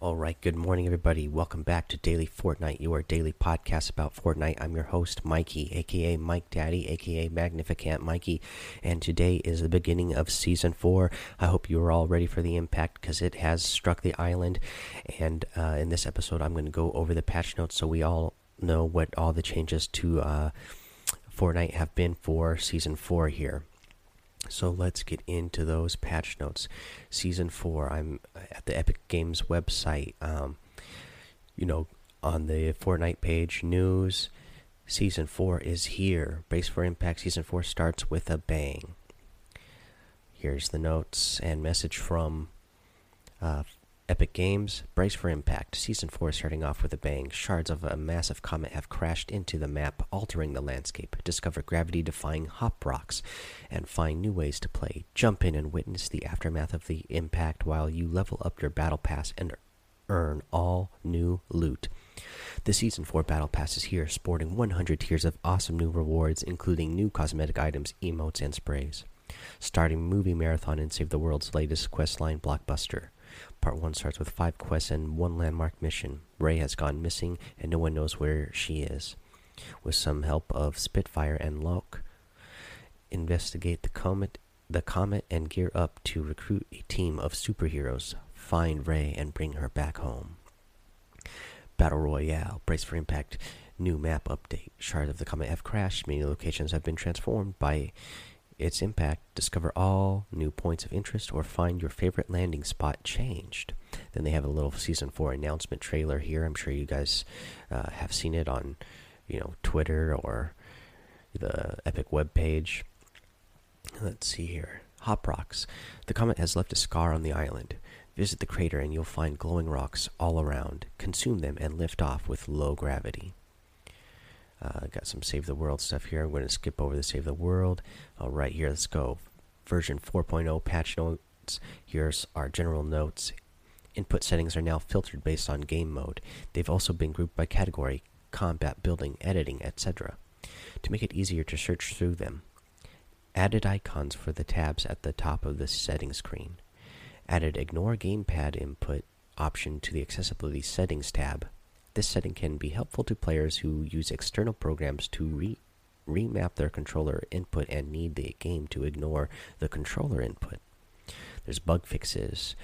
All right, good morning, everybody. Welcome back to Daily Fortnite, your daily podcast about Fortnite. I'm your host, Mikey, aka Mike Daddy, aka Magnificent Mikey, and today is the beginning of Season 4. I hope you are all ready for the impact because it has struck the island. And uh, in this episode, I'm going to go over the patch notes so we all know what all the changes to uh, Fortnite have been for Season 4 here. So let's get into those patch notes. Season four. I'm at the Epic Games website. Um, you know, on the Fortnite page, news. Season four is here. Brace for Impact. Season four starts with a bang. Here's the notes and message from uh, Epic Games, brace for impact. Season 4 starting off with a bang. Shards of a massive comet have crashed into the map, altering the landscape. Discover gravity defying hop rocks and find new ways to play. Jump in and witness the aftermath of the impact while you level up your battle pass and earn all new loot. The Season 4 Battle Pass is here, sporting 100 tiers of awesome new rewards, including new cosmetic items, emotes, and sprays. Starting Movie Marathon and Save the World's latest questline blockbuster. Part 1 starts with 5 quests and one landmark mission. Ray has gone missing and no one knows where she is. With some help of Spitfire and Locke, investigate the comet, the comet and gear up to recruit a team of superheroes, find Ray and bring her back home. Battle Royale, brace for impact, new map update. Shards of the comet have crashed, many locations have been transformed by its impact, discover all new points of interest, or find your favorite landing spot changed. Then they have a little season four announcement trailer here. I'm sure you guys uh, have seen it on, you know, Twitter or the Epic web page. Let's see here. Hop rocks. The comet has left a scar on the island. Visit the crater and you'll find glowing rocks all around. Consume them and lift off with low gravity. Uh, got some Save the World stuff here. I'm going to skip over the Save the World. All right, here, let's go. Version 4.0 patch notes. Here's our general notes. Input settings are now filtered based on game mode. They've also been grouped by category, combat, building, editing, etc. To make it easier to search through them, added icons for the tabs at the top of the settings screen. Added Ignore Gamepad Input option to the Accessibility Settings tab this setting can be helpful to players who use external programs to re remap their controller input and need the game to ignore the controller input. There's bug fixes.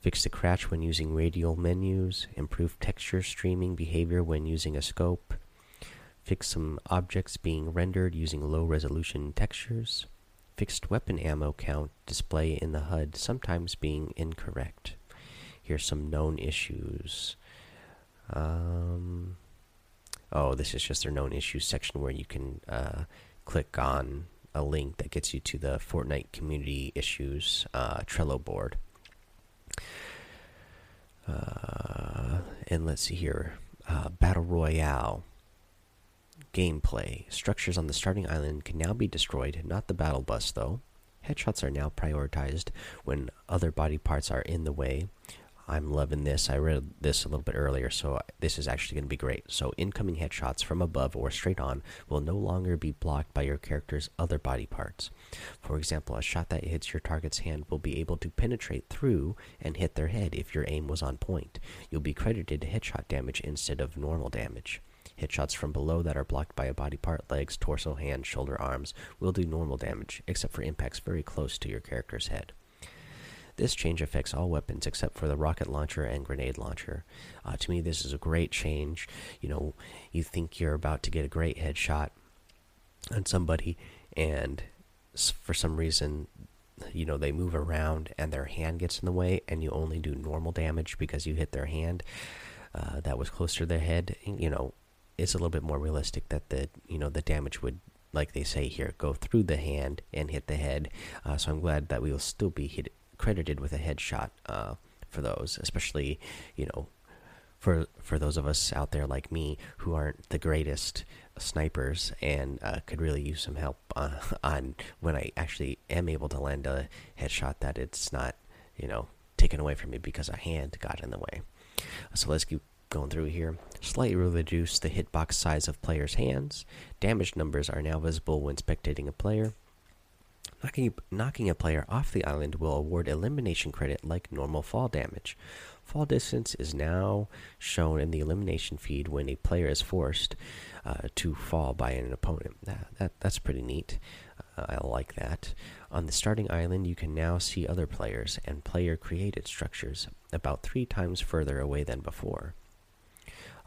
Fix the crash when using radial menus, improve texture streaming behavior when using a scope, fix some objects being rendered using low resolution textures, fixed weapon ammo count display in the HUD sometimes being incorrect. Here's some known issues. Um, oh, this is just their known issues section where you can uh, click on a link that gets you to the Fortnite community issues uh, Trello board. Uh, and let's see here uh, Battle Royale gameplay. Structures on the starting island can now be destroyed, not the battle bus, though. Headshots are now prioritized when other body parts are in the way. I'm loving this. I read this a little bit earlier, so this is actually going to be great. So, incoming headshots from above or straight on will no longer be blocked by your character's other body parts. For example, a shot that hits your target's hand will be able to penetrate through and hit their head if your aim was on point. You'll be credited headshot damage instead of normal damage. Headshots from below that are blocked by a body part, legs, torso, hand, shoulder, arms, will do normal damage, except for impacts very close to your character's head. This change affects all weapons except for the rocket launcher and grenade launcher. Uh, to me, this is a great change. You know, you think you're about to get a great headshot on somebody, and for some reason, you know, they move around and their hand gets in the way, and you only do normal damage because you hit their hand uh, that was close to their head. You know, it's a little bit more realistic that the you know the damage would like they say here, go through the hand and hit the head. Uh, so I'm glad that we will still be hit, credited with a headshot uh, for those, especially you know for for those of us out there like me who aren't the greatest snipers and uh, could really use some help uh, on when I actually am able to land a headshot that it's not you know taken away from me because a hand got in the way. So let's keep going through here. Slightly reduce the hitbox size of players' hands. Damage numbers are now visible when spectating a player. Knocking, knocking a player off the island will award elimination credit like normal fall damage. Fall distance is now shown in the elimination feed when a player is forced uh, to fall by an opponent. That, that That's pretty neat. Uh, I like that. On the starting island, you can now see other players and player created structures about three times further away than before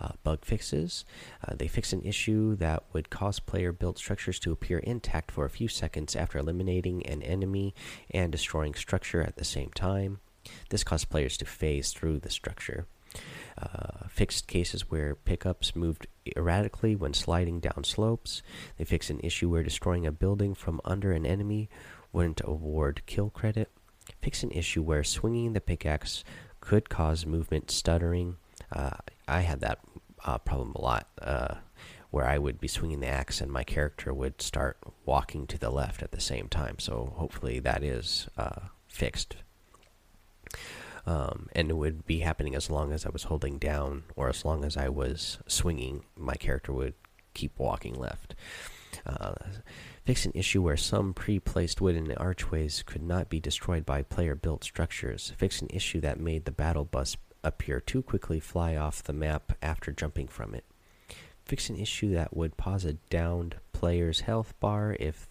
uh, bug fixes. Uh, they fix an issue that would cause player built structures to appear intact for a few seconds after eliminating an enemy and destroying structure at the same time. This caused players to phase through the structure. Uh, fixed cases where pickups moved erratically when sliding down slopes. They fixed an issue where destroying a building from under an enemy wouldn't award kill credit. Fix an issue where swinging the pickaxe could cause movement stuttering. Uh, I had that uh, problem a lot, uh, where I would be swinging the axe and my character would start walking to the left at the same time. So hopefully that is uh, fixed. Um, and it would be happening as long as I was holding down, or as long as I was swinging, my character would keep walking left. Uh, fix an issue where some pre-placed wooden archways could not be destroyed by player-built structures. Fix an issue that made the battle bus appear too quickly fly off the map after jumping from it. Fix an issue that would pause a downed player's health bar if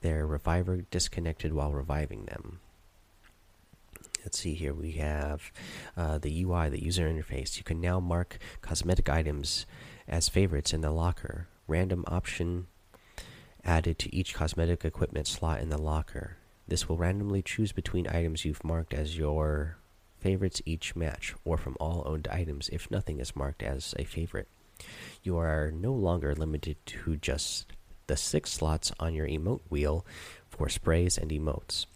their reviver disconnected while reviving them. Let's see here. We have uh, the UI, the user interface. You can now mark cosmetic items as favorites in the locker. Random option added to each cosmetic equipment slot in the locker. This will randomly choose between items you've marked as your favorites each match, or from all owned items if nothing is marked as a favorite. You are no longer limited to just the six slots on your emote wheel for sprays and emotes,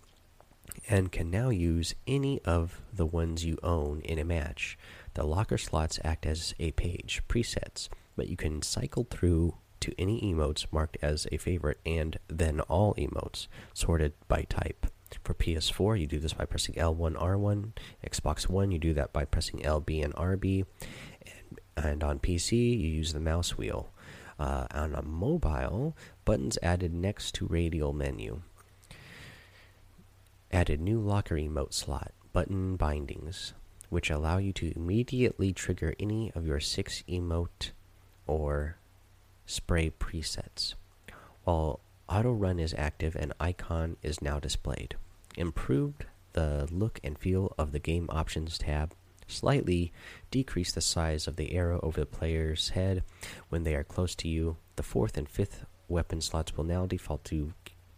and can now use any of the ones you own in a match. The locker slots act as a page, presets, but you can cycle through to any emotes marked as a favorite and then all emotes sorted by type. For PS4, you do this by pressing L1, R1. Xbox One, you do that by pressing LB and RB. And, and on PC, you use the mouse wheel. Uh, on a mobile, buttons added next to radial menu. Added new locker emote slot, button bindings, which allow you to immediately trigger any of your six emote or spray presets. While auto run is active, an icon is now displayed improved the look and feel of the game options tab, slightly decreased the size of the arrow over the player's head when they are close to you. The fourth and fifth weapon slots will now default to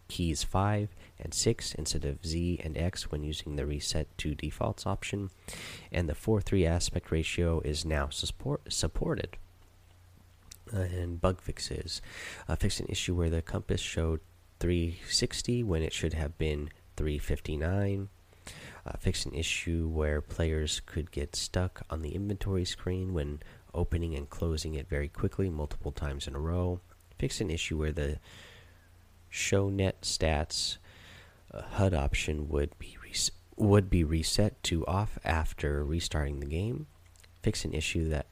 keys 5 and 6 instead of Z and X when using the reset to defaults option, and the 4 3 aspect ratio is now support supported. And bug fixes. Uh, fixed an issue where the compass showed 360 when it should have been 359. Uh, fix an issue where players could get stuck on the inventory screen when opening and closing it very quickly multiple times in a row. Fix an issue where the show net stats uh, HUD option would be would be reset to off after restarting the game. Fix an issue that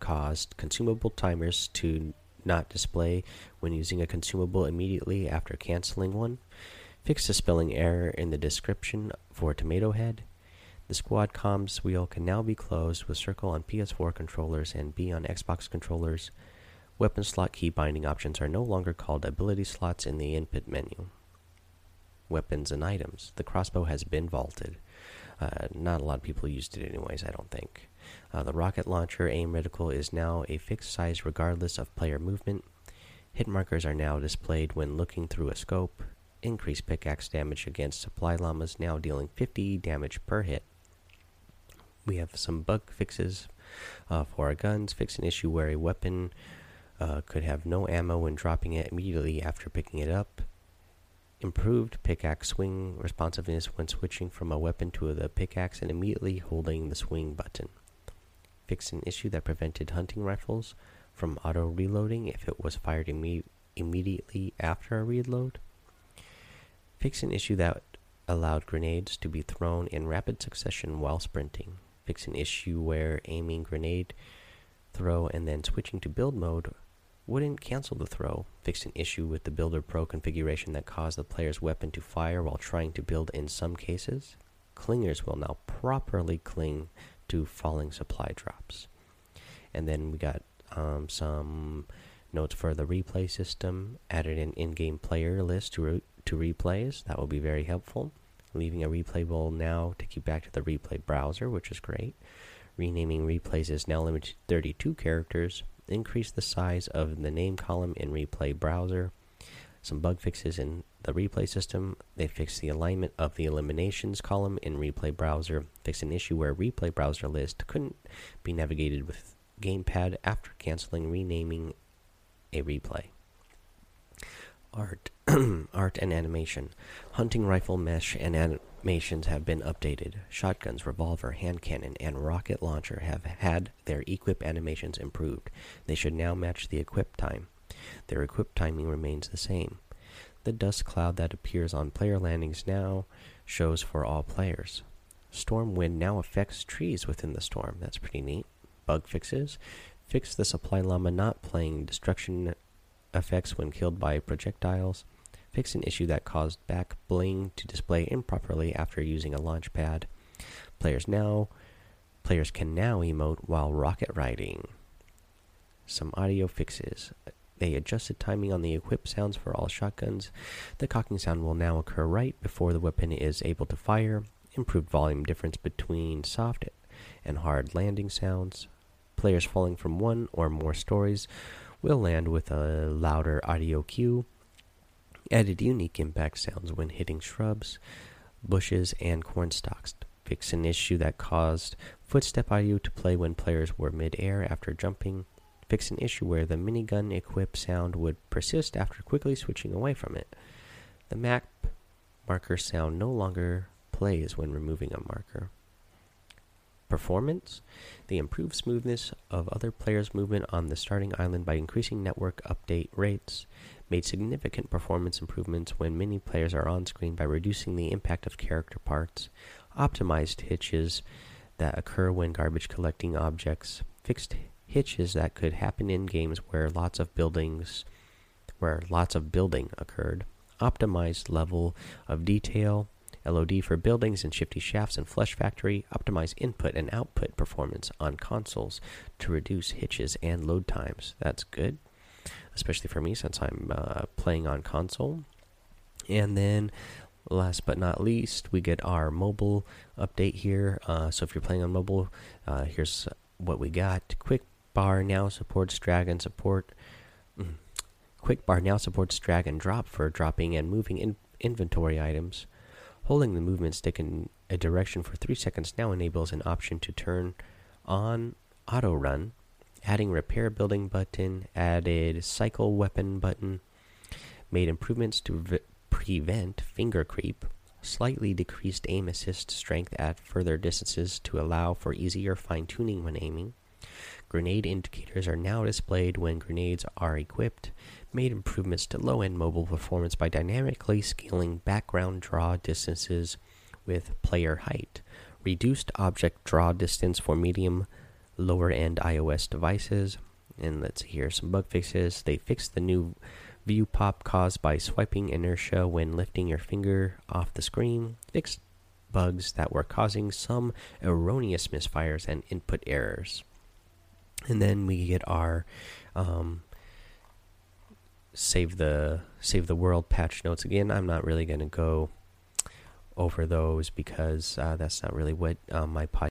caused consumable timers to not display when using a consumable immediately after canceling one. Fix the spelling error in the description for Tomato Head. The squad comms wheel can now be closed with circle on PS4 controllers and B on Xbox controllers. Weapon slot key binding options are no longer called ability slots in the input menu. Weapons and items. The crossbow has been vaulted. Uh, not a lot of people used it, anyways, I don't think. Uh, the rocket launcher aim reticle is now a fixed size regardless of player movement. Hit markers are now displayed when looking through a scope increased pickaxe damage against supply llamas, now dealing 50 damage per hit. We have some bug fixes uh, for our guns. Fix an issue where a weapon uh, could have no ammo when dropping it immediately after picking it up. Improved pickaxe swing responsiveness when switching from a weapon to the pickaxe and immediately holding the swing button. Fix an issue that prevented hunting rifles from auto reloading if it was fired imme immediately after a reload. Fix an issue that allowed grenades to be thrown in rapid succession while sprinting. Fix an issue where aiming grenade throw and then switching to build mode wouldn't cancel the throw, Fix an issue with the Builder Pro configuration that caused the player's weapon to fire while trying to build in some cases. Clingers will now properly cling to falling supply drops. And then we got um, some notes for the replay system, added an in-game player list to, to replays. That will be very helpful. Leaving a replay will now to keep back to the replay browser, which is great. Renaming replays is now limited to 32 characters. Increase the size of the name column in replay browser. Some bug fixes in the replay system. They fixed the alignment of the eliminations column in replay browser. Fixed an issue where replay browser list couldn't be navigated with gamepad after canceling renaming a replay. Art, art and animation. Hunting rifle mesh and animations have been updated. Shotguns, revolver, hand cannon, and rocket launcher have had their equip animations improved. They should now match the equip time. Their equip timing remains the same. The dust cloud that appears on player landings now shows for all players. Storm wind now affects trees within the storm. That's pretty neat. Bug fixes. Fix the supply llama not playing destruction effects when killed by projectiles. Fix an issue that caused back bling to display improperly after using a launch pad. Players now players can now emote while rocket riding. Some audio fixes. They adjusted timing on the equip sounds for all shotguns. The cocking sound will now occur right before the weapon is able to fire. Improved volume difference between soft and hard landing sounds. Players falling from one or more stories will land with a louder audio cue. Added unique impact sounds when hitting shrubs, bushes, and corn stalks. Fix an issue that caused footstep audio to play when players were mid-air after jumping. Fix an issue where the minigun equip sound would persist after quickly switching away from it. The map marker sound no longer plays when removing a marker performance. They improve smoothness of other players' movement on the starting island by increasing network update rates. Made significant performance improvements when many players are on screen by reducing the impact of character parts. Optimized hitches that occur when garbage collecting objects. Fixed hitches that could happen in games where lots of buildings where lots of building occurred. Optimized level of detail LOD for buildings and shifty shafts and Flush Factory optimize input and output performance on consoles to reduce hitches and load times. That's good, especially for me since I'm uh, playing on console. And then, last but not least, we get our mobile update here. Uh, so if you're playing on mobile, uh, here's what we got. Quick Bar now supports drag and support. Mm, Quick Bar now supports drag and drop for dropping and moving in inventory items. Holding the movement stick in a direction for 3 seconds now enables an option to turn on auto run, adding repair building button, added cycle weapon button, made improvements to prevent finger creep, slightly decreased aim assist strength at further distances to allow for easier fine tuning when aiming. Grenade indicators are now displayed when grenades are equipped, made improvements to low end mobile performance by dynamically scaling background draw distances with player height, reduced object draw distance for medium lower end iOS devices. And let's see here some bug fixes. They fixed the new view pop caused by swiping inertia when lifting your finger off the screen, fixed bugs that were causing some erroneous misfires and input errors. And then we get our um, save the save the world patch notes again. I'm not really going to go over those because uh, that's not really what uh, my podcast